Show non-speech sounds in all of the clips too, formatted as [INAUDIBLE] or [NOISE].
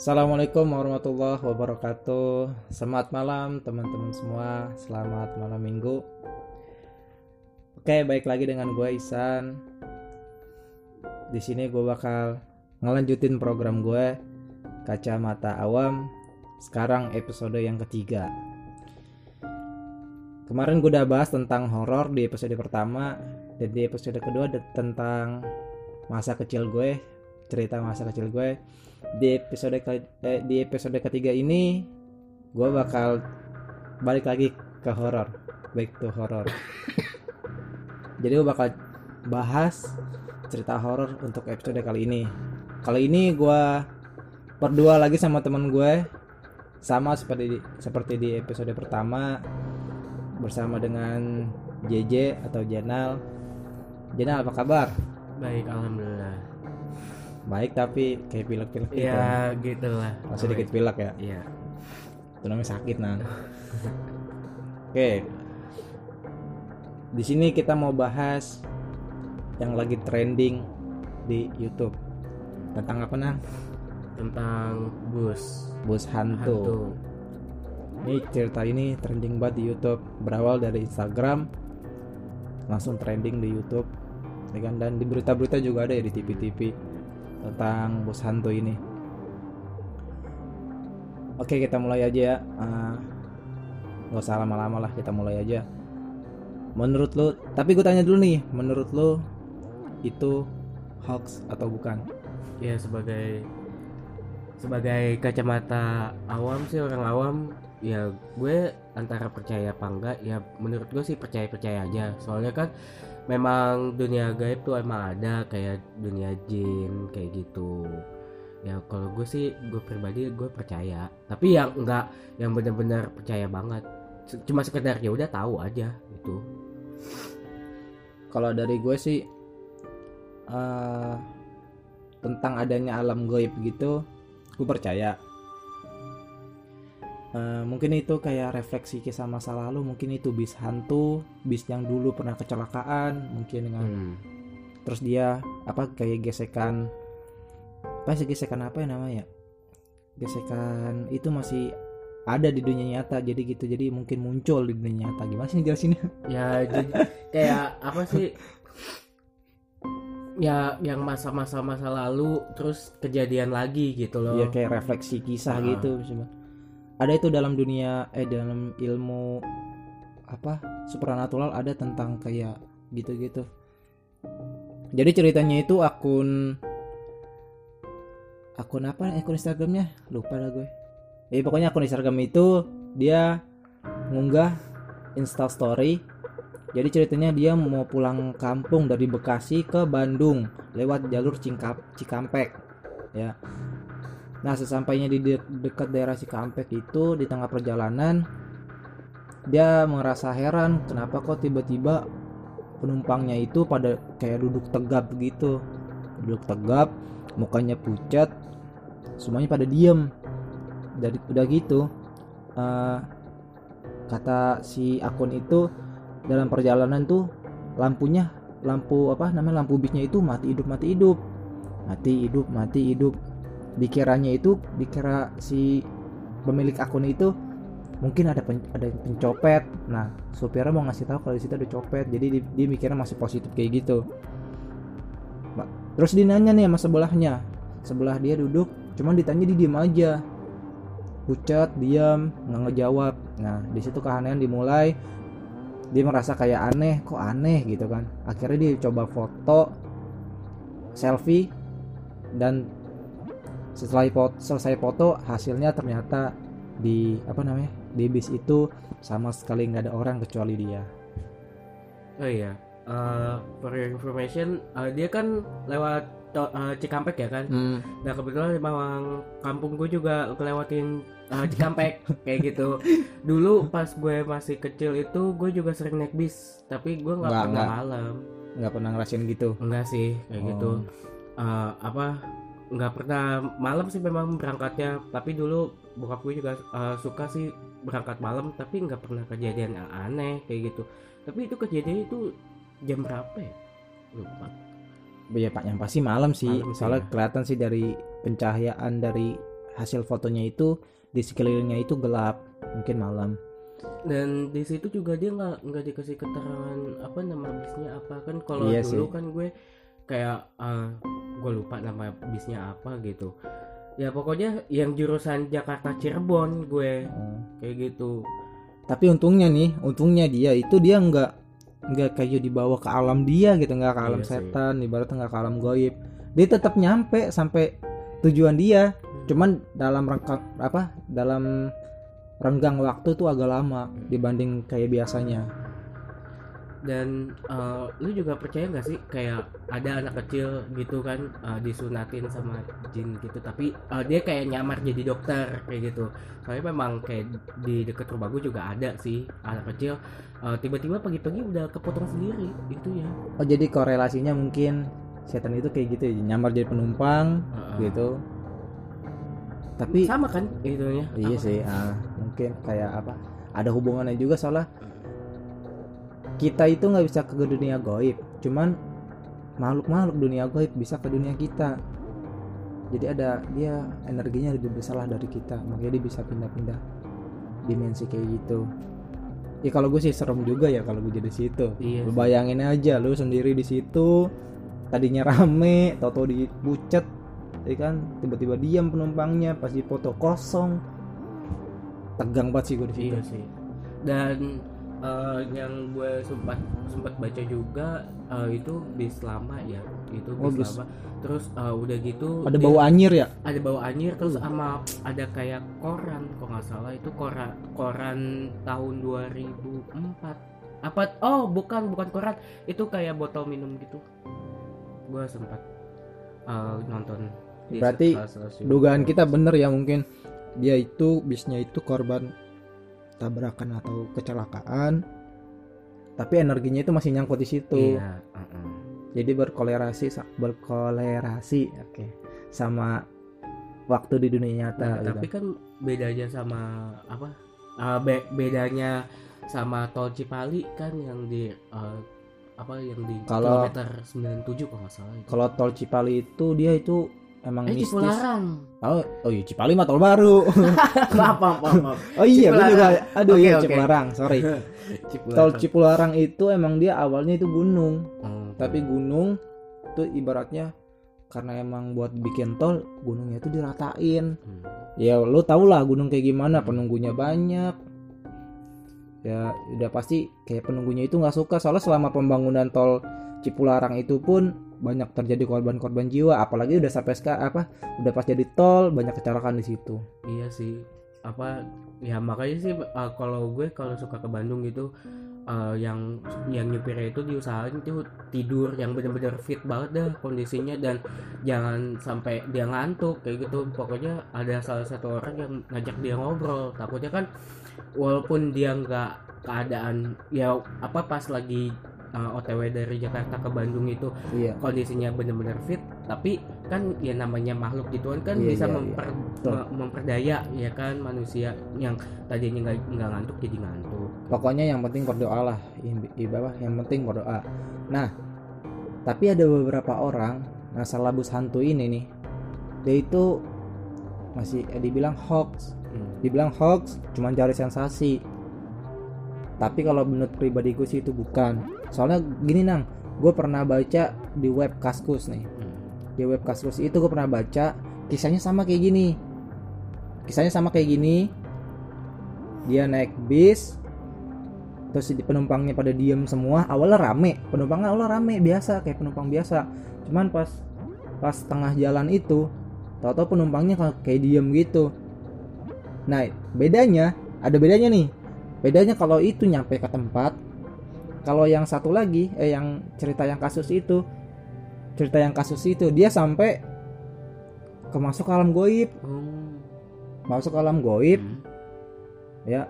Assalamualaikum warahmatullahi wabarakatuh. Selamat malam teman-teman semua. Selamat malam minggu. Oke, baik lagi dengan gue Isan. Di sini gue bakal ngelanjutin program gue Kacamata Awam. Sekarang episode yang ketiga. Kemarin gue udah bahas tentang horor di episode pertama dan di episode kedua tentang masa kecil gue, cerita masa kecil gue. Di episode ke- eh, di episode ketiga ini gue bakal balik lagi ke horor back to horor [LAUGHS] jadi gue bakal bahas cerita horor untuk episode kali ini. Kali ini gue berdua lagi sama teman gue. Sama seperti di, seperti di episode pertama. Bersama dengan JJ atau Jenal. Jenal apa kabar? Baik, alhamdulillah. Baik tapi kayak pilek-pilek gitu. Ya, gitulah. masih dikit pilek ya? Iya. itu namanya sakit nah oke. Di sini kita mau bahas yang lagi trending di YouTube. Tentang apa nang? Tentang bus. Bus hantu. hantu. ini cerita ini trending banget di YouTube. Berawal dari Instagram. Langsung trending di YouTube. Ya kan? Dan di berita-berita juga ada ya di TV-TV tentang bus hantu ini. Oke kita mulai aja ya. Ah, nggak usah lama-lama lah kita mulai aja. Menurut lo tapi gue tanya dulu nih menurut lo itu hoax atau bukan? Ya sebagai sebagai kacamata awam sih orang awam ya gue antara percaya apa enggak ya menurut gue sih percaya percaya aja. Soalnya kan memang dunia gaib tuh emang ada kayak dunia jin kayak gitu. Ya kalau gue sih gue pribadi gue percaya. Tapi yang enggak yang benar-benar percaya banget cuma sekedar ya udah tahu aja gitu. Kalau dari gue sih eh, tentang adanya alam gaib gitu gue percaya Eh, mungkin itu kayak refleksi kisah masa lalu mungkin itu bis hantu bis yang dulu pernah kecelakaan mungkin dengan Hmm. terus dia apa kayak gesekan apa sih gesekan apa ya namanya gesekan itu masih ada di dunia nyata jadi gitu jadi mungkin muncul di dunia nyata gimana sih jelasinnya [LAUGHS] ya jadi kayak apa sih ya yang masa-masa masa lalu terus kejadian lagi gitu loh Iya kayak refleksi kisah Ah. gitu misalnya. Ada itu dalam dunia eh dalam ilmu apa supranatural ada tentang kayak gitu-gitu. Jadi ceritanya itu akun akun apa akun Instagramnya lupa dah gue. Ya pokoknya akun Instagram itu dia ngunggah Insta Story. Jadi ceritanya dia mau pulang kampung dari Bekasi ke Bandung lewat jalur Cikampek. Ya. Nah, sesampainya di de- dekat daerah Cikampek itu di tengah perjalanan dia merasa heran kenapa kok tiba-tiba penumpangnya itu pada kayak duduk tegap gitu. Duduk tegap, mukanya pucat, semuanya pada diem. Dari udah gitu eh, kata si akun itu dalam perjalanan tuh lampunya lampu apa namanya lampu bisnya itu mati hidup mati hidup mati hidup mati hidup dikiranya itu dikira si pemilik akun itu mungkin ada pen- ada pencopet. Nah supirnya mau ngasih tahu kalau di situ ada copet jadi dia, dia mikirnya masih positif kayak gitu. Terus dia nanya nih sama sebelahnya. Sebelah dia duduk cuman ditanya dia diem aja. Pucat diam nggak ngejawab. Nah di situ keanehan dimulai. Dia merasa kayak aneh kok aneh gitu kan. Akhirnya dia coba foto selfie dan setelah foto, selesai foto hasilnya ternyata di apa namanya di bis itu sama sekali nggak ada orang kecuali dia. Oh iya. Eh, for your information eh, dia kan lewat eh, Cikampek ya kan? Nah kebetulan memang kampung gue juga ngelewatin eh, Cikampek [LAUGHS] kayak gitu. Dulu pas gue masih kecil itu gue juga sering naik bis tapi gue nggak pernah malam. Nggak pernah ngerasain gitu? Enggak sih kayak gitu. Oh. Eh, apa nggak pernah malam sih memang berangkatnya tapi dulu bokap gue juga eh, suka sih berangkat malam tapi nggak pernah kejadian yang aneh kayak gitu. Tapi itu kejadian itu jam berapa ya? Lupa. Ya pak yang pasti malam sih. Malam sih, soalnya ya. kelihatan sih dari pencahayaan dari hasil fotonya itu di sekelilingnya itu gelap mungkin malam. Dan di situ juga dia nggak nggak dikasih keterangan apa nama bisnya apa. Kan kalau Iya dulu sih. kan gue kayak gue lupa nama bisnya apa gitu. Ya pokoknya yang jurusan Jakarta Cirebon gue kayak gitu. Tapi untungnya nih untungnya dia itu dia nggak nggak kayak dibawa ke alam dia gitu nggak ke alam Iya sih. setan ibaratnya nggak ke alam goib. Dia tetap nyampe sampai tujuan dia. Cuman dalam rangka apa dalam renggang waktu tuh agak lama dibanding kayak biasanya dan eh, lu juga percaya nggak sih kayak ada anak kecil gitu kan eh, disunatin sama jin gitu tapi eh, dia kayak nyamar jadi dokter kayak gitu. Soalnya memang kayak di deket rumah gue juga ada sih anak kecil. Eh, tiba-tiba pagi-pagi udah kepotong sendiri itu ya. Oh jadi korelasinya mungkin setan itu kayak gitu ya nyamar jadi penumpang Heeh. gitu. Tapi sama kan itunya? Iya sih ah, mungkin kayak apa ada hubungannya juga soalnya kita itu nggak bisa ke dunia goib. Cuman makhluk-makhluk dunia goib bisa ke dunia kita. Jadi ada dia energinya lebih besar lah dari kita. Makanya dia bisa pindah-pindah dimensi kayak gitu. Ya kalau gue sih serem juga ya kalau gue jadi situ. Iya lu bayangin aja lu sendiri di situ tadinya rame tau-tau dibucet ya kan? Tiba-tiba diam penumpangnya pas di foto kosong. Tegang banget sih gue di situ. Iya sih. Dan eh, yang gue sempat sempat baca juga eh, itu bis lama ya. Itu bis, Oh, bis. lama. Terus eh, udah gitu ada dia- bau anyir ya? ada bau anjir terus sama ada kayak koran kok nggak salah itu koran koran tahun 2004 apa oh bukan bukan koran. Itu kayak botol minum gitu. Gue sempat eh, nonton. Di Berarti dugaan kita bener ya mungkin. Dia itu bisnya itu korban tabrakan atau kecelakaan tapi energinya itu masih nyangkut di situ iya uh-uh. jadi berkolerasi berkolerasi oke sama waktu di dunia nyata Nah, gitu. tapi kan bedanya sama apa? Uh, be- bedanya sama tol Cipali kan yang di uh, apa yang di Kalau- kilometer 97 kalau nggak salah itu. kalau tol Cipali itu dia itu emang eh mistis. Cipularang. oh oh iya Cipali mah tol baru. [LAUGHS] Maaf, maaf, oh iya gue juga aduh Oke, iya oke. Cipularang sorry. [LAUGHS] Cipularang. tol Cipularang. Itu emang dia awalnya itu gunung. Oh, tapi gunung itu ibaratnya karena emang buat bikin tol gunungnya itu diratain. Hmm. ya lu tau lah gunung kayak gimana Hmm. penunggunya banyak. Ya udah pasti kayak penunggunya itu nggak suka. Soalnya selama pembangunan tol Cipularang itu pun banyak terjadi korban-korban jiwa apalagi udah sampai sekarang apa udah pas jadi tol banyak kecelakaan di situ Iya sih. Apa ya makanya sih uh, kalau gue kalau suka ke Bandung gitu uh, yang yang nyupirnya itu diusahain itu tidur yang benar-benar fit banget dah kondisinya dan jangan sampai dia ngantuk kayak gitu. Pokoknya ada salah satu orang yang ngajak dia ngobrol. Takutnya kan walaupun dia nggak keadaan ya apa pas lagi uh, OTW dari Jakarta ke Bandung itu iya. kondisinya benar-benar fit tapi kan ya namanya makhluk gituan kan Iya, bisa iya, memper- Betul. me- memperdaya ya kan manusia yang tadinya nggak nggak ngantuk jadi ngantuk. Pokoknya yang penting berdoa lah I- di bawah yang penting berdoa. Nah tapi ada beberapa orang nah salabus hantu ini nih dia itu masih eh, dibilang hoax. Hmm. dibilang hoax cuman cari sensasi tapi kalau menurut pribadi gue sih itu bukan. Soalnya gini nang gue pernah baca di web kaskus nih. Hmm. di web kaskus itu gue pernah baca kisahnya sama kayak gini. Kisahnya sama kayak gini. Dia naik bis terus penumpangnya pada diem semua. Awalnya rame penumpangnya awalnya rame biasa kayak penumpang biasa. Cuman pas pas tengah jalan itu tahu-tahu penumpangnya kayak diem gitu. Nah bedanya ada bedanya nih bedanya kalau itu nyampe ke tempat kalau yang satu lagi eh yang cerita yang kasus itu cerita yang kasus itu dia sampai ke masuk alam goib Oh. masuk alam goib Hmm. ya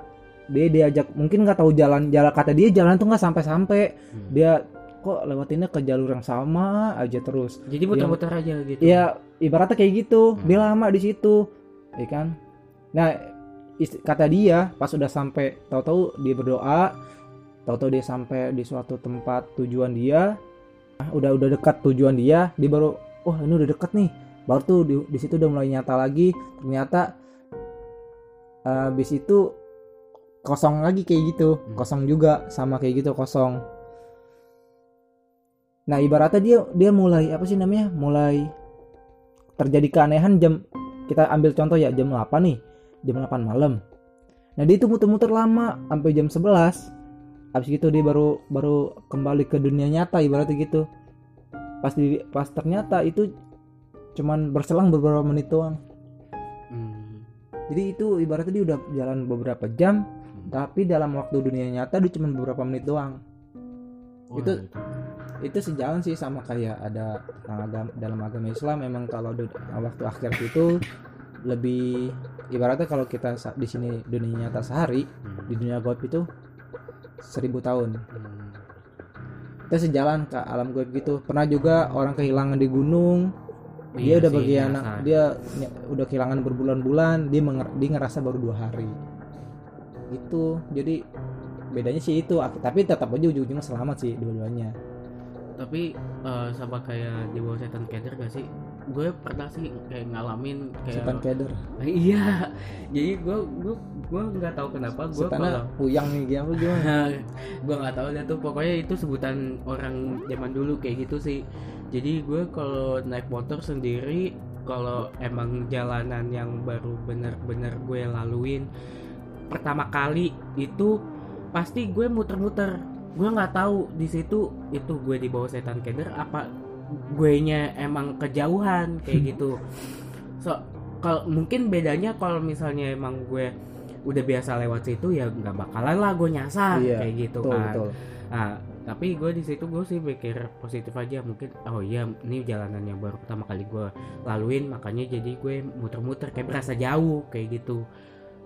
dia diajak mungkin nggak tahu jalan jalan kata dia jalan tuh nggak sampai sampai Hmm. dia kok lewatinnya ke jalur yang sama aja terus jadi muter-muter aja gitu ya ibaratnya kayak gitu Hmm. dia lama di situ ya kan nah kata dia pas udah sampai tahu-tahu dia berdoa tahu-tahu dia sampai di suatu tempat tujuan dia ah, udah udah dekat tujuan dia dia baru wah ini udah dekat nih. Baru tuh di, di situ udah mulai nyata lagi ternyata eh, habis itu kosong lagi kayak gitu Hmm. kosong juga sama kayak gitu kosong. Nah ibaratnya dia dia mulai apa sih namanya mulai terjadi keanehan jam kita ambil contoh ya jam 8 nih jam 8 malam. Nah dia itu muter-muter lama sampai jam 11 habis gitu dia baru baru kembali ke dunia nyata ibaratnya gitu. Pas di pas ternyata itu cuman berselang beberapa menit doang. Hmm. jadi itu ibaratnya dia udah jalan beberapa jam tapi dalam waktu dunia nyata dia cuma beberapa menit doang. Wah, Itu- itu sejalan sih sama kayak ada tentang agama, dalam agama Islam memang kalau waktu akhir itu lebih ibaratnya kalau kita di sini dunia nyata sehari Hmm. di dunia gaib itu seribu tahun. Hmm. kita sejalan ke alam gaib gitu. Pernah juga orang kehilangan di gunung Iya dia udah sih, bagian biasa. dia udah kehilangan berbulan-bulan dia menger- dia ngerasa baru dua hari. Gitu. Jadi bedanya sih itu. Tapi tetap aja ujung-ujungnya selamat sih dua-duanya. Tapi eh, sama kayak di bawah setan keder gak sih gue pernah sih kayak ngalamin kayak setan keder. [LAUGHS] Iya jadi gue gue gue nggak tahu kenapa gue setannya puyang nih gimana gimana? [LAUGHS] Gue nggak tahu deh tuh pokoknya itu sebutan orang zaman dulu kayak gitu sih. Jadi gue kalau naik motor sendiri kalau emang jalanan yang baru bener-bener gue laluin pertama kali itu pasti gue muter-muter. Gue nggak tahu di situ itu gue di bawah setan keder apa gue nya emang kejauhan kayak [LAUGHS] gitu so kalau mungkin bedanya kalau misalnya emang gue udah biasa lewat situ ya nggak bakalan lah gue nyasar Iya, kayak gitu betul kan betul Nah, tapi gue di situ gue sih mikir positif aja mungkin oh iya ini jalanan yang baru pertama kali gue laluin makanya jadi gue muter-muter kayak berasa jauh kayak gitu.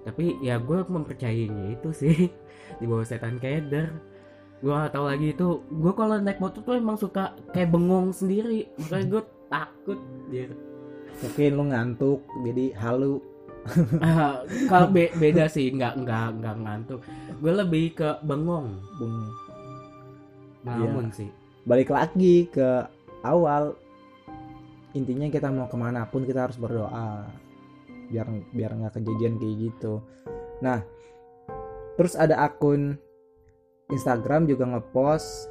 Tapi ya gue mempercayainya itu sih [LAUGHS] di bawah setan keder. Gue gak tahu lagi itu gue kalau naik motor tuh emang suka kayak bengong sendiri makanya gue takut gitu. mungkin lu ngantuk jadi halu [LAUGHS] kalau be- beda sih nggak nggak nggak ngantuk. Gue lebih ke bengong. bung Namun sih. balik lagi ke awal intinya kita mau ke mana pun kita harus berdoa biar biar nggak kejadian kayak gitu nah terus ada akun Instagram juga ngepost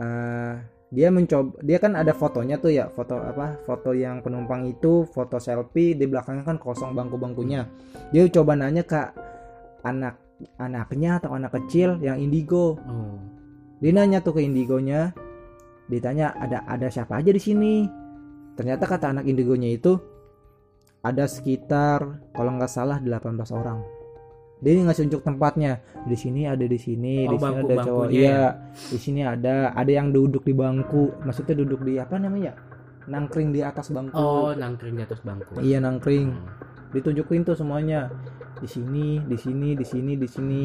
eh, dia mencoba dia kan ada fotonya tuh ya foto apa foto yang penumpang itu foto selfie di belakangnya kan kosong bangku-bangkunya. Dia coba nanya ke anak anaknya atau anak kecil yang indigo. Oh. dia nanya tuh ke indigonya ditanya ada ada siapa aja di sini? Ternyata kata anak indigonya itu ada sekitar kalau nggak salah 18 orang dia ngasih unjuk tempatnya. Di sini ada di sini Oh, di sini ada cowok. Ya? iya di sini ada ada yang duduk di bangku. Maksudnya duduk di apa namanya? Nangkring di atas bangku. Oh, nangkring di atas bangku. iya nangkring. Ditunjukin tuh semuanya. Di sini di sini di sini di sini.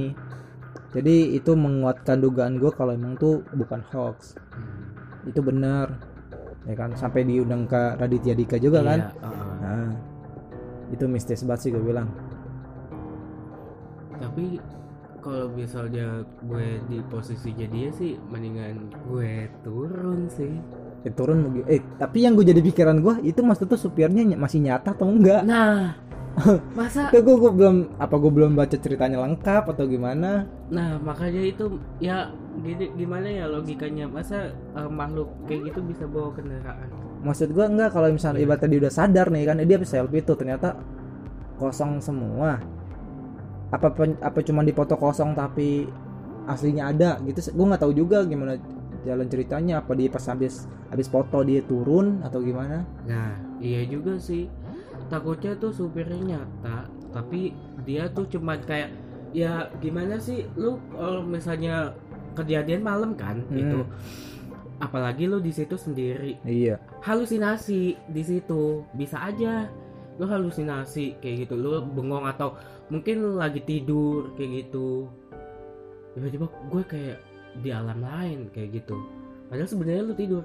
Jadi itu menguatkan dugaan gue kalau emang tuh bukan hoax. Hmm. itu benar. Ya kan? Sampai diundang ke Raditya Dika juga kan? Iya, heeh. nah itu mistis banget sih gue bilang Tapi kalau misalnya gue di posisi jadi sih mendingan gue turun sih. eh, turun mau gi- eh tapi yang gue jadi pikiran gue itu maksudnya tuh supirnya ny- masih nyata atau enggak Nah, [LAUGHS] masa itu gue, gue belum apa gue belum baca ceritanya lengkap atau gimana nah makanya itu ya gini, gimana ya logikanya masa eh, makhluk kayak gitu bisa bawa kendaraan? maksud gue enggak kalau misalnya Iya. ibaratnya dia udah sadar nih kan dia habis selfie tuh ternyata kosong semua apa apa cuma dipoto kosong tapi aslinya ada gitu gue nggak tahu juga gimana jalan ceritanya apa dia pas habis habis foto dia turun atau gimana Nah, iya juga sih. Takutnya tuh supirnya nyata, tapi dia tuh cuman kayak ya gimana sih lu kalau misalnya kejadian malam kan Hmm. itu apalagi lu di situ sendiri iya halusinasi di situ bisa aja lu halusinasi kayak gitu lu bengong atau mungkin lagi tidur kayak gitu. Tiba-tiba gue kayak di alam lain kayak gitu. Padahal sebenarnya lu tidur.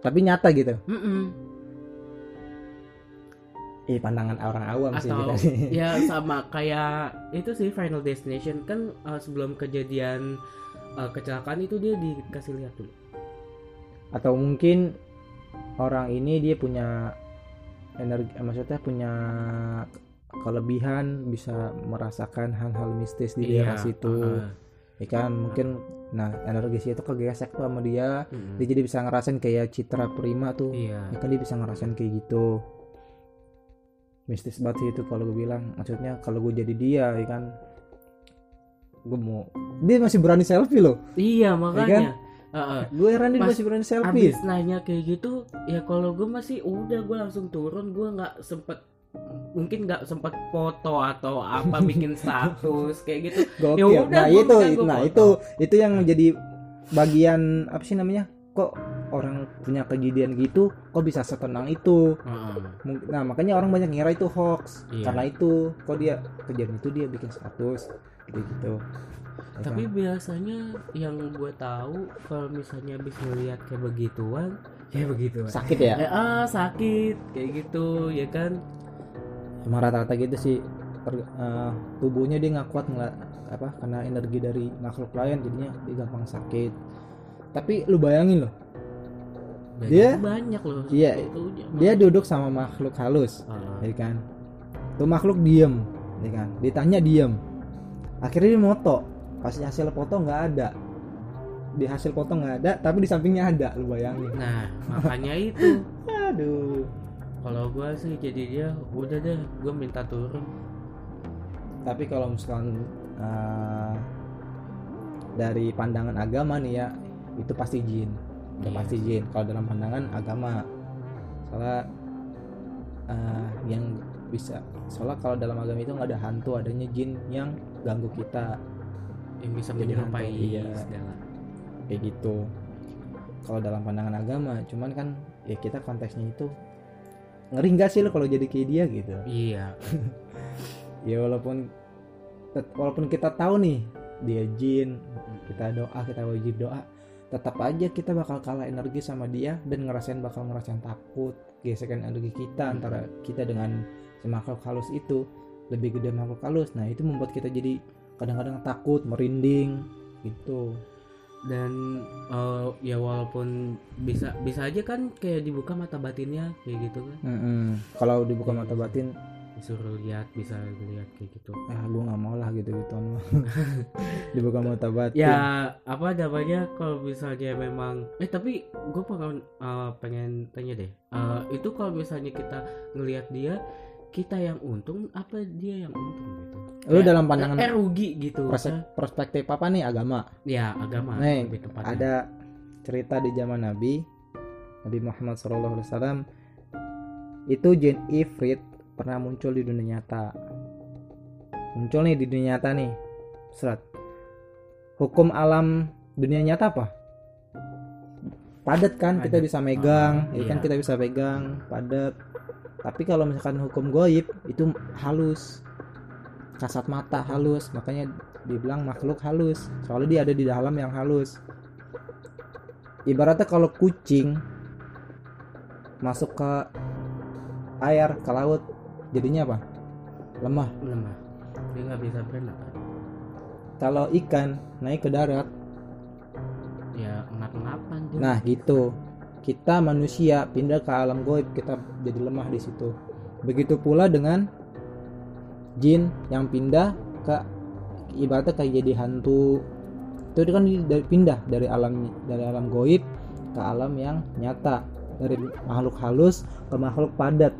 Tapi nyata gitu? Mm-mm. eh pandangan orang awam sih atau kita sih. ya [LAUGHS] sama kayak itu sih Final Destination. Kan uh, sebelum kejadian uh, kecelakaan itu dia dikasih lihat dulu atau mungkin orang ini dia punya energi eh, maksudnya punya kelebihan bisa merasakan hal-hal mistis di daerah situ. heeh. ya kan? Mungkin nah energi itu kegesek tuh sama dia. Dia jadi bisa ngerasain kayak citra prima tuh. Iya. Ya kan dia bisa ngerasain kayak gitu. Mistis banget sih itu kalau gue bilang. Maksudnya kalau gue jadi dia ya kan? Gue mau dia masih berani selfie loh. Iya kan? makanya Heeh. gue heran dia masih berani selfie. abis nanya kayak gitu ya kalau gue masih udah gue langsung turun. Gue nggak sempet mungkin nggak sempet foto atau apa [LAUGHS] bikin status kayak gitu Gokil. Ya udah, nah itu bisa nah foto. itu itu yang jadi bagian apa sih namanya kok orang punya kejadian gitu kok bisa setenang itu Heeh. Mung- nah makanya orang banyak ngira itu hoax Iya. karena itu kok dia kejadian itu dia bikin status gitu gitu tapi biasanya yang gue tahu kalau misalnya habis ngeliat kayak begituan kayak begituan sakit ya ya ah sakit kayak gitu ya kan emang rata-rata gitu sih Per- eh, tubuhnya dia nggak kuat ngeliat apa karena energi dari makhluk lain jadinya dia gampang sakit. Tapi lu bayangin loh. Dan Dia- banyak loh iya, dia duduk sama makhluk halus Ah, ya kan? Tuh makhluk diem ya kan? Ditanya diem. Akhirnya dia moto. Pas hasil foto nggak ada. Di hasil foto nggak ada tapi di sampingnya ada lu bayangin. Nah makanya itu. [LAUGHS] Aduh kalau gue sih jadi dia udah deh gue minta turun. Tapi kalau misalkan eh, dari pandangan agama nih ya itu pasti jin. Udah Iya. pasti jin. Kalau dalam pandangan agama. Soalnya eh, yang bisa soalnya kalau dalam agama itu nggak ada hantu adanya jin yang ganggu kita. Yang bisa menyerupai iya. segala. Kayak gitu. Kalau dalam pandangan agama cuman kan ya kita konteksnya itu ngeri nggak sih lo kalau jadi kayak dia gitu? Iya. [LAUGHS] Ya walaupun walaupun kita tahu nih dia jin kita doa kita wajib doa tetap aja kita bakal kalah energi sama dia dan ngerasain bakal ngerasain takut gesekan energi kita antara kita dengan si makhluk halus itu lebih gede makhluk halus. Nah itu membuat kita jadi kadang-kadang takut merinding gitu dan eh, ya walaupun bisa bisa aja kan kayak dibuka mata batinnya kayak gitu kan. Kalau dibuka mata batin? disuruh lihat bisa lihat kayak gitu. Ah gue nggak mau lah gitu gitu [LAUGHS] dibuka mata batin. Ya apa namanya kalau misalnya memang eh tapi gue pengen eh, pengen tanya deh. Eh, itu kalau misalnya kita ngelihat dia kita yang untung apa dia yang untung gitu? Lu Kayak- dalam pandangan eh rugi gitu. Pers- perspektif apa nih? Agama. Ya agama Nih, lebih tepatnya. ada cerita di zaman Nabi Nabi Muhammad SAW itu jin ifrit pernah muncul di dunia nyata. Muncul nih di dunia nyata nih serat hukum alam dunia nyata apa? Padat kan kita Padat. bisa megang Ah, ya kan iya. kita bisa pegang padat tapi kalau misalkan hukum goib itu halus. Kasat mata halus makanya dibilang makhluk halus. Soalnya dia ada di dalam yang halus. Ibaratnya kalau kucing masuk ke air ke laut jadinya apa? Lemah. Lemah. Dia nggak bisa berenang kan? kalau ikan naik ke darat ya ngap-ngapan nah gitu kita manusia pindah ke alam goib kita jadi lemah di situ. Begitu pula dengan jin yang pindah ke ibaratnya kayak jadi hantu. Itu kan dari pindah dari alam dari alam goib ke alam yang nyata dari makhluk halus ke makhluk padat.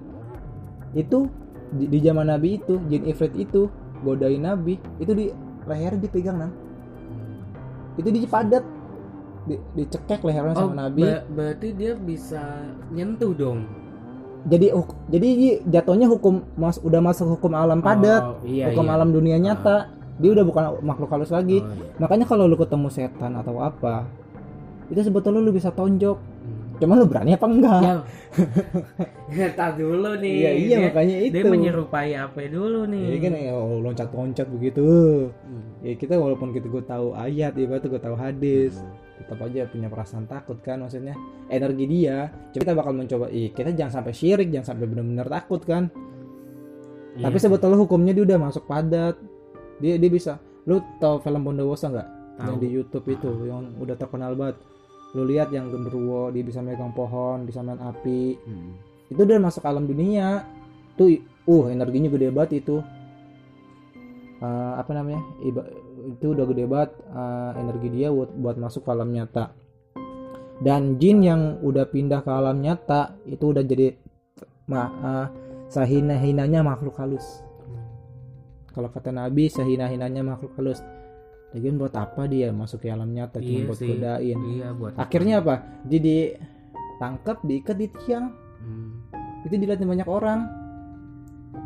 Itu di, di zaman nabi itu jin ifrit itu godain nabi itu di leher dipegang nang itu di padat di, dicekek lehernya oh sama nabi. ba- berarti dia bisa nyentuh dong? Jadi huk- jadi jatuhnya hukum mas udah masuk hukum alam padat. oh, iya, hukum iya. alam dunia nyata. Dia udah bukan makhluk halus lagi. Oh, iya. makanya kalau lu ketemu setan atau apa itu sebetulnya lu bisa tonjok. Hmm. cuma lu berani apa enggak? Ya. [LAUGHS] Ya tar dulu nih. Iya iya dia, makanya itu. dia menyerupai apa dulu nih? Jadi kan ya oh, loncat-loncat begitu. Hmm. ya kita walaupun kita gue tahu ayat ibarat gue tahu hadis tetap aja punya perasaan takut kan maksudnya. Energi dia. Coba kita bakal mencoba ih kita jangan sampai syirik jangan sampai benar-benar takut kan. Iya tapi sebetulnya hukumnya dia udah masuk padat. Dia dia bisa. Lu tahu film Bondowoso nggak? Yang di YouTube itu yang udah terkenal banget. Lu lihat yang genderuwo dia bisa megang pohon bisa main api. Hmm. itu udah masuk alam dunia. Tuh uh energinya gede banget itu. Eh, apa namanya? Iba- itu udah gede banget eh, energi dia buat, buat masuk ke alam nyata. Dan jin yang udah pindah ke alam nyata itu udah jadi ma eh, sehina-hinanya makhluk halus. Kalau kata Nabi sehina-hinanya makhluk halus. Lagian buat apa dia masuk ke alam nyata? Cuma Iya buat sih. godain. Iya buat akhirnya apa? Dia ditangkap diikat di tiang Hmm. itu dilihatin banyak orang.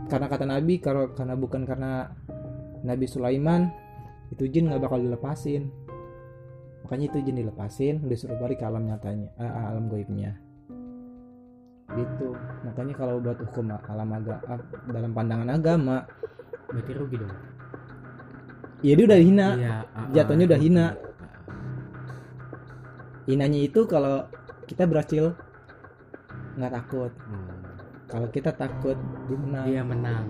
Karena kata Nabi kalau karena bukan karena Nabi Sulaiman itu jin nggak bakal dilepasin makanya itu jin dilepasin disuruh balik ke alam nyatanya eh, alam goibnya gitu makanya kalau buat hukum alam agama dalam pandangan agama Berarti rugi dong. ya dia udah hina Iya. ah, jatuhnya ah, udah hina. hinanya itu kalau kita berhasil nggak takut Hmm. kalau kita takut dia menang Dia menang.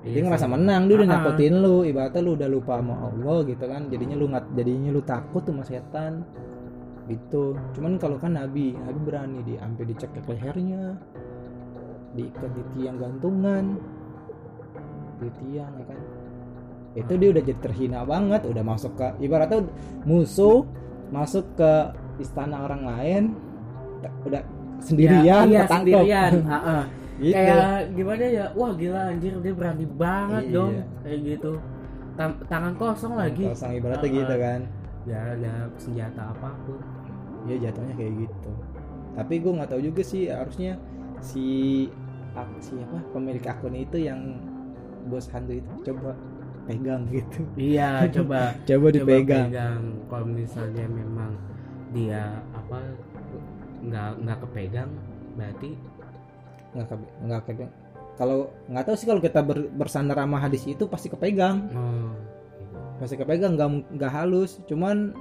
Dia Iya ngerasa menang dia udah Ah, ah. nakutin lu ibaratnya lu udah lupa sama Allah gitu kan jadinya lu nggak jadinya lu takut sama setan gitu cuman kalau kan Nabi Nabi berani dia sampai dicekek lehernya diikat di tiang gantungan di tiang ya kan itu dia udah jadi terhina banget udah masuk ke ibaratnya musuh masuk ke istana orang lain udah sendirian Ya, iya, ketangkep. sendirian. [LAUGHS] Ah. Gitu Kayak gimana ya? Wah gila anjir dia berani banget Iya. dong kayak gitu. Tam- tangan kosong lagi. kosong ibaratnya ah. gitu kan Ya ada senjata apa pun. ya jatuhnya kayak gitu tapi gue nggak tahu juga sih harusnya si ak- si apa pemilik akun itu yang bos hantu itu coba pegang gitu Iya, [LAUGHS] coba coba coba dipegang pegang. Kalau misalnya memang dia apa nggak nggak kepegang berarti nggak nggak kepegang kalau nggak tahu sih kalau kita ber- bersandar sama hadis itu pasti kepegang. Oh pasti kepegang nggak nggak halus. Cuman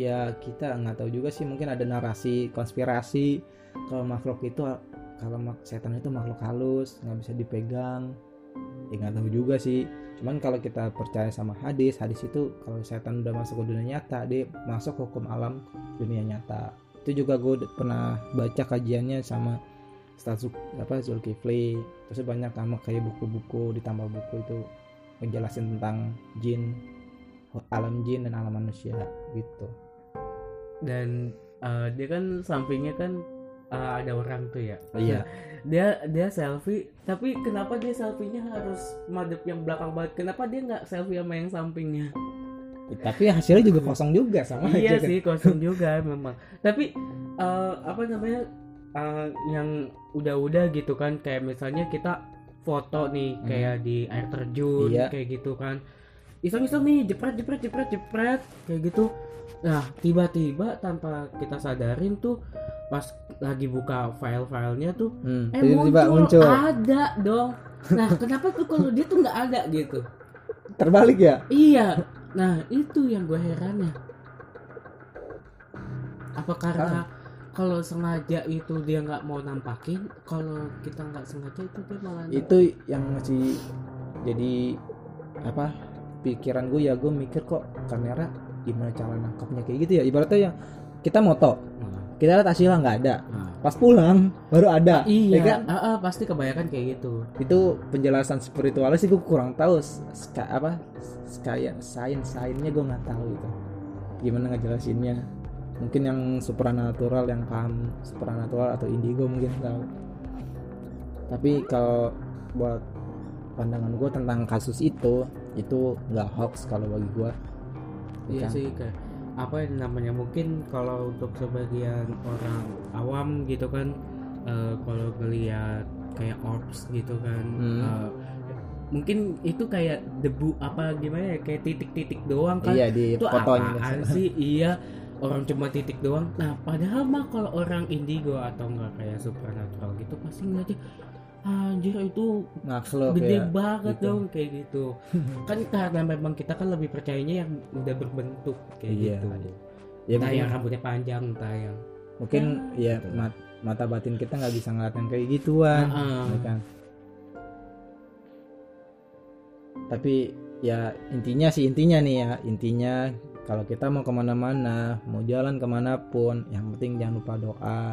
ya kita nggak tahu juga sih mungkin ada narasi konspirasi kalau makhluk itu kalau setan itu makhluk halus nggak bisa dipegang. Ya nggak tahu juga sih. Cuman kalau kita percaya sama hadis hadis itu kalau setan udah masuk ke dunia nyata dia masuk hukum alam dunia nyata. Itu juga gue pernah baca kajiannya sama Ustaz Zul- apa Zulkifli. Terus banyak sama kayak buku-buku ditambah buku itu menjelasin tentang jin alam jin dan alam manusia gitu. Dan eh, dia kan sampingnya kan eh, ada orang tuh ya. Iya. [LAUGHS] Dia dia selfie tapi kenapa dia selfie-nya harus madep yang belakang banget? Kenapa dia nggak selfie sama yang sampingnya? Tapi hasilnya juga kosong juga sama iya aja kan. sih kosong juga memang. Tapi eh, apa namanya eh, yang udah-udah gitu kan. Kayak misalnya kita foto nih Hmm. kayak di air terjun Iya. kayak gitu kan. Iseng-iseng nih jepret jepret jepret jepret kayak gitu. Nah tiba-tiba tanpa kita sadarin tuh pas lagi buka file-filenya tuh Hmm, eh tiba-tiba muncul, muncul. Ada dong. Nah [LAUGHS] kenapa tuh kalau dia tuh nggak ada gitu? Terbalik ya? Iya, nah itu yang gue herannya. Apa karena kalau sengaja itu dia nggak mau nampakin, kalau kita nggak sengaja itu dia malah itu yang masih jadi apa pikiran gue ya gue mikir kok kamera gimana cara nangkapnya kayak gitu ya. Ibaratnya yang kita moto Nah, kita lihat hasilnya nggak ada. Nah. pas pulang baru ada Iya, ya kan? ah, ah, pasti kebanyakan kayak gitu. itu penjelasan spiritualnya sih gue kurang tahu ska, apa sekaya sains sainnya gue nggak tahu gitu gimana ngejelasinnya mungkin yang supranatural yang paham supranatural atau indigo mungkin tahu. Tapi kalau buat pandangan gue tentang kasus itu itu nggak hoax kalau bagi gue Iya sih kayak apa yang namanya mungkin kalau untuk sebagian orang awam gitu kan eh, kalau ngelihat kayak orbs gitu kan Hmm. eh, mungkin itu kayak debu apa gimana ya kayak titik-titik doang kan. Iya di itu apaan sih? Iya orang cuma titik doang nah padahal mah kalau orang indigo atau enggak kayak supernatural gitu pasti ngeliatnya anjir itu ngakslok gede ya banget gitu. dong kayak gitu [LAUGHS] kan karena memang kita kan lebih percayanya yang udah berbentuk kayak Iya. gitu ya entah yang rambutnya panjang entah yang mungkin ya gitu. mat- mata batin kita nggak bisa ngeliat yang kayak gituan Heeh. ya kan tapi ya intinya sih intinya nih ya intinya kalau kita mau ke mana-mana mau jalan ke mana pun yang penting jangan lupa doa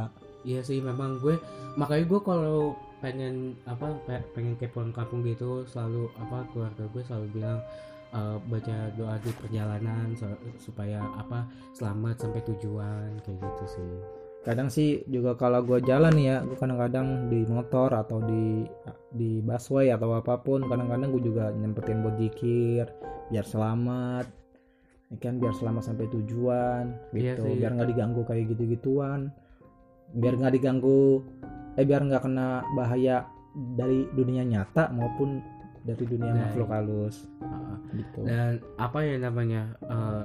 Iya sih memang gue makanya gue kalau pengen apa pe- pengen ke pulang kampung gitu selalu apa keluarga gue selalu bilang eh, baca doa di perjalanan supaya apa selamat sampai tujuan kayak gitu sih. kadang sih juga kalau gue jalan ya gue kadang-kadang di motor atau di di busway atau apa pun kadang-kadang gue juga nyempetin buat zikir biar selamat ya kan biar selamat sampai tujuan Iya gitu. sih. biar nggak diganggu kayak gitu-gituan. Biar nggak diganggu eh biar nggak kena bahaya dari dunia nyata maupun dari dunia Dari- makhluk halus. Heeh. gitu. Dan apa ya namanya eh,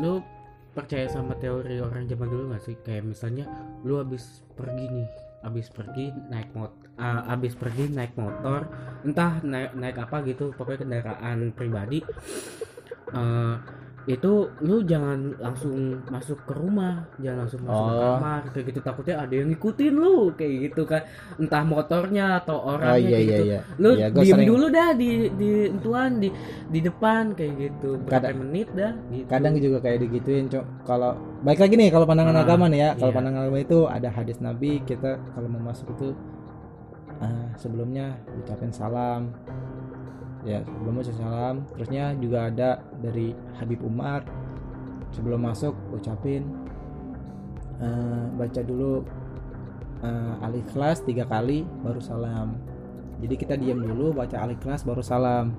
lu percaya sama teori orang zaman dulu gak sih? Kayak misalnya lu habis pergi nih habis pergi naik mot ah, habis pergi naik motor entah naik naik apa gitu pokoknya kendaraan pribadi eh, itu lu jangan langsung masuk ke rumah jangan langsung masuk ke Oh. kamar kayak gitu. Takutnya ada yang ngikutin lu kayak gitu kan. Entah motornya atau orangnya oh iya kayak iya gitu. iya. Lu Iya, diem sering- dulu dah di di entuan di di depan kayak gitu. Berapa Kadang- menit dah gitu. kadang juga kayak digituin cok. Kalau baik lagi nih kalau pandangan Ah, agama nih ya. Kalau iya. pandangan agama itu ada hadis nabi kita kalau mau masuk itu ah, sebelumnya ucapin salam ya sebelumnya ucapin salam terusnya juga ada dari Habib Umar. Sebelum masuk ucapin eh, baca dulu eh, al-ikhlas tiga kali baru salam. Jadi kita diam dulu baca al-ikhlas baru salam.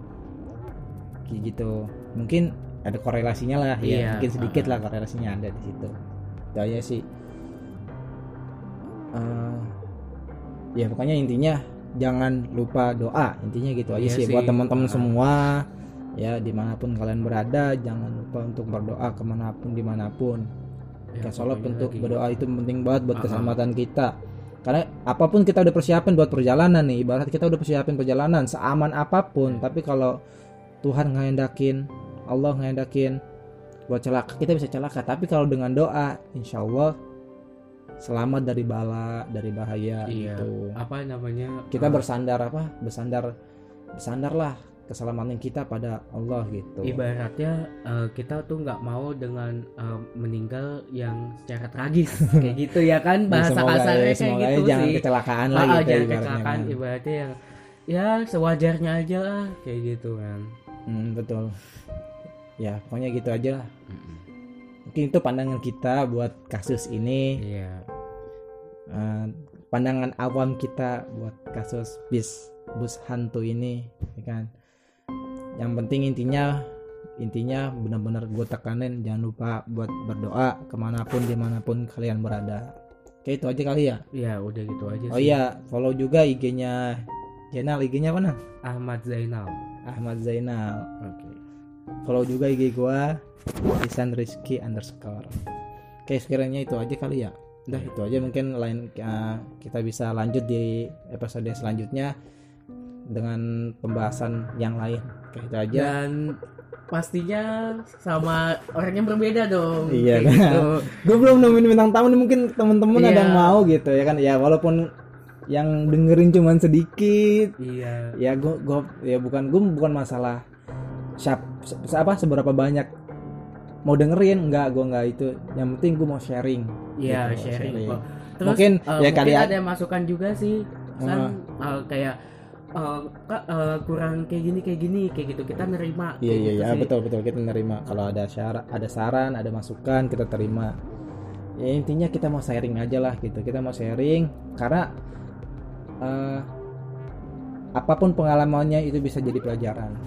Kayak gitu. Mungkin ada korelasinya lah ya. Iya, mungkin sedikit uh-uh. lah korelasinya ada di situ. Itu aja sih. Eh, ya pokoknya intinya jangan lupa doa intinya gitu aja Iya sih, sih, buat teman-teman uh. semua ya di mana pun kalian berada jangan lupa untuk berdoa ke mana pun di mana pun Ya, pokoknya untuk lagi. berdoa itu penting banget buat Uh-uh. keselamatan kita. Karena apa pun kita udah persiapin buat perjalanan nih, ibarat kita udah persiapin perjalanan seaman apa pun, tapi kalau Tuhan ngehendakin, Allah ngehendakin buat celaka, kita bisa celaka. Tapi kalau dengan doa, insya Allah selamat dari bala, dari bahaya Iya. gitu. apa namanya Kita eh, bersandar apa? Bersandar, bersandarlah keselamatan kita pada Allah gitu. ibaratnya eh, kita tuh nggak mau dengan eh, meninggal yang secara tragis [LAUGHS] kayak gitu ya kan Ya, bahasa semoga, kasarnya kayak semoga gitu jangan sih kecelakaan Ah, lah ah, gitu jangan ibaratnya kecelakaan kan. ibaratnya yang ya sewajarnya aja lah kayak gitu kan Hmm, betul. Ya, pokoknya gitu aja lah. Mungkin itu pandangan kita buat kasus ini, iya Eh, pandangan awam kita buat kasus bis bus hantu ini, ya kan. Yang penting intinya intinya benar-benar gue tekanin jangan lupa buat berdoa ke mana pun di mana pun kalian berada. Oke itu aja kali ya. iya udah gitu aja Oh sih iya, follow juga IG-nya Jenal, IG-nya mana? Ahmad Zainal Ahmad Zainal. oke follow juga IG gua Isan Rizky underscore oke sekiranya itu aja kali ya udah itu aja mungkin lain uh, kita bisa lanjut di episode selanjutnya dengan pembahasan yang lain. Oke itu aja. Dan pastinya sama orang yang berbeda dong. Iya, kayak gitu. Gue belum nemuin bintang tamu nih mungkin temen-temen ada Iya. yang mau gitu ya kan? Ya walaupun yang dengerin cuman sedikit. Iya. Ya gue gue ya bukan gue bukan masalah siap apa seberapa banyak mau dengerin enggak gue enggak itu. Yang penting gue mau sharing. Iya Gitu, sharing. sharing. terus Mungkin, eh, ya mungkin kalian- ada masukan juga sih. Kan eh, kayak eh, kak eh, kurang kayak gini kayak gini kayak gitu. Kita nerima Iya kayak iya gitu iya. betul betul. Kita nerima. Kalau ada syarat ada saran ada masukan kita terima. Ya intinya kita mau sharing aja lah gitu. Kita mau sharing karena eh, apa pun pengalamannya itu bisa jadi pelajaran.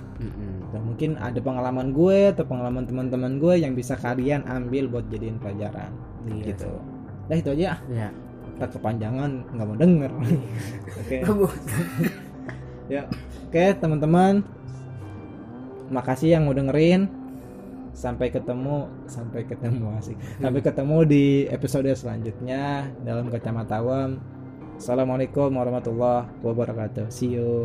Dan mungkin ada pengalaman gue atau pengalaman teman-teman gue yang bisa kalian ambil buat jadiin pelajaran. Iya gitu. nah itu aja. Ya kita kepanjangan nggak mau denger. [LAUGHS] Oke. [LAUGHS] Ya. Oke teman-teman. Makasih yang mau dengerin. Sampai ketemu sampai ketemu asik. Sampai ketemu di episode selanjutnya dalam kacamata awam assalamualaikum warahmatullahi wabarakatuh. See you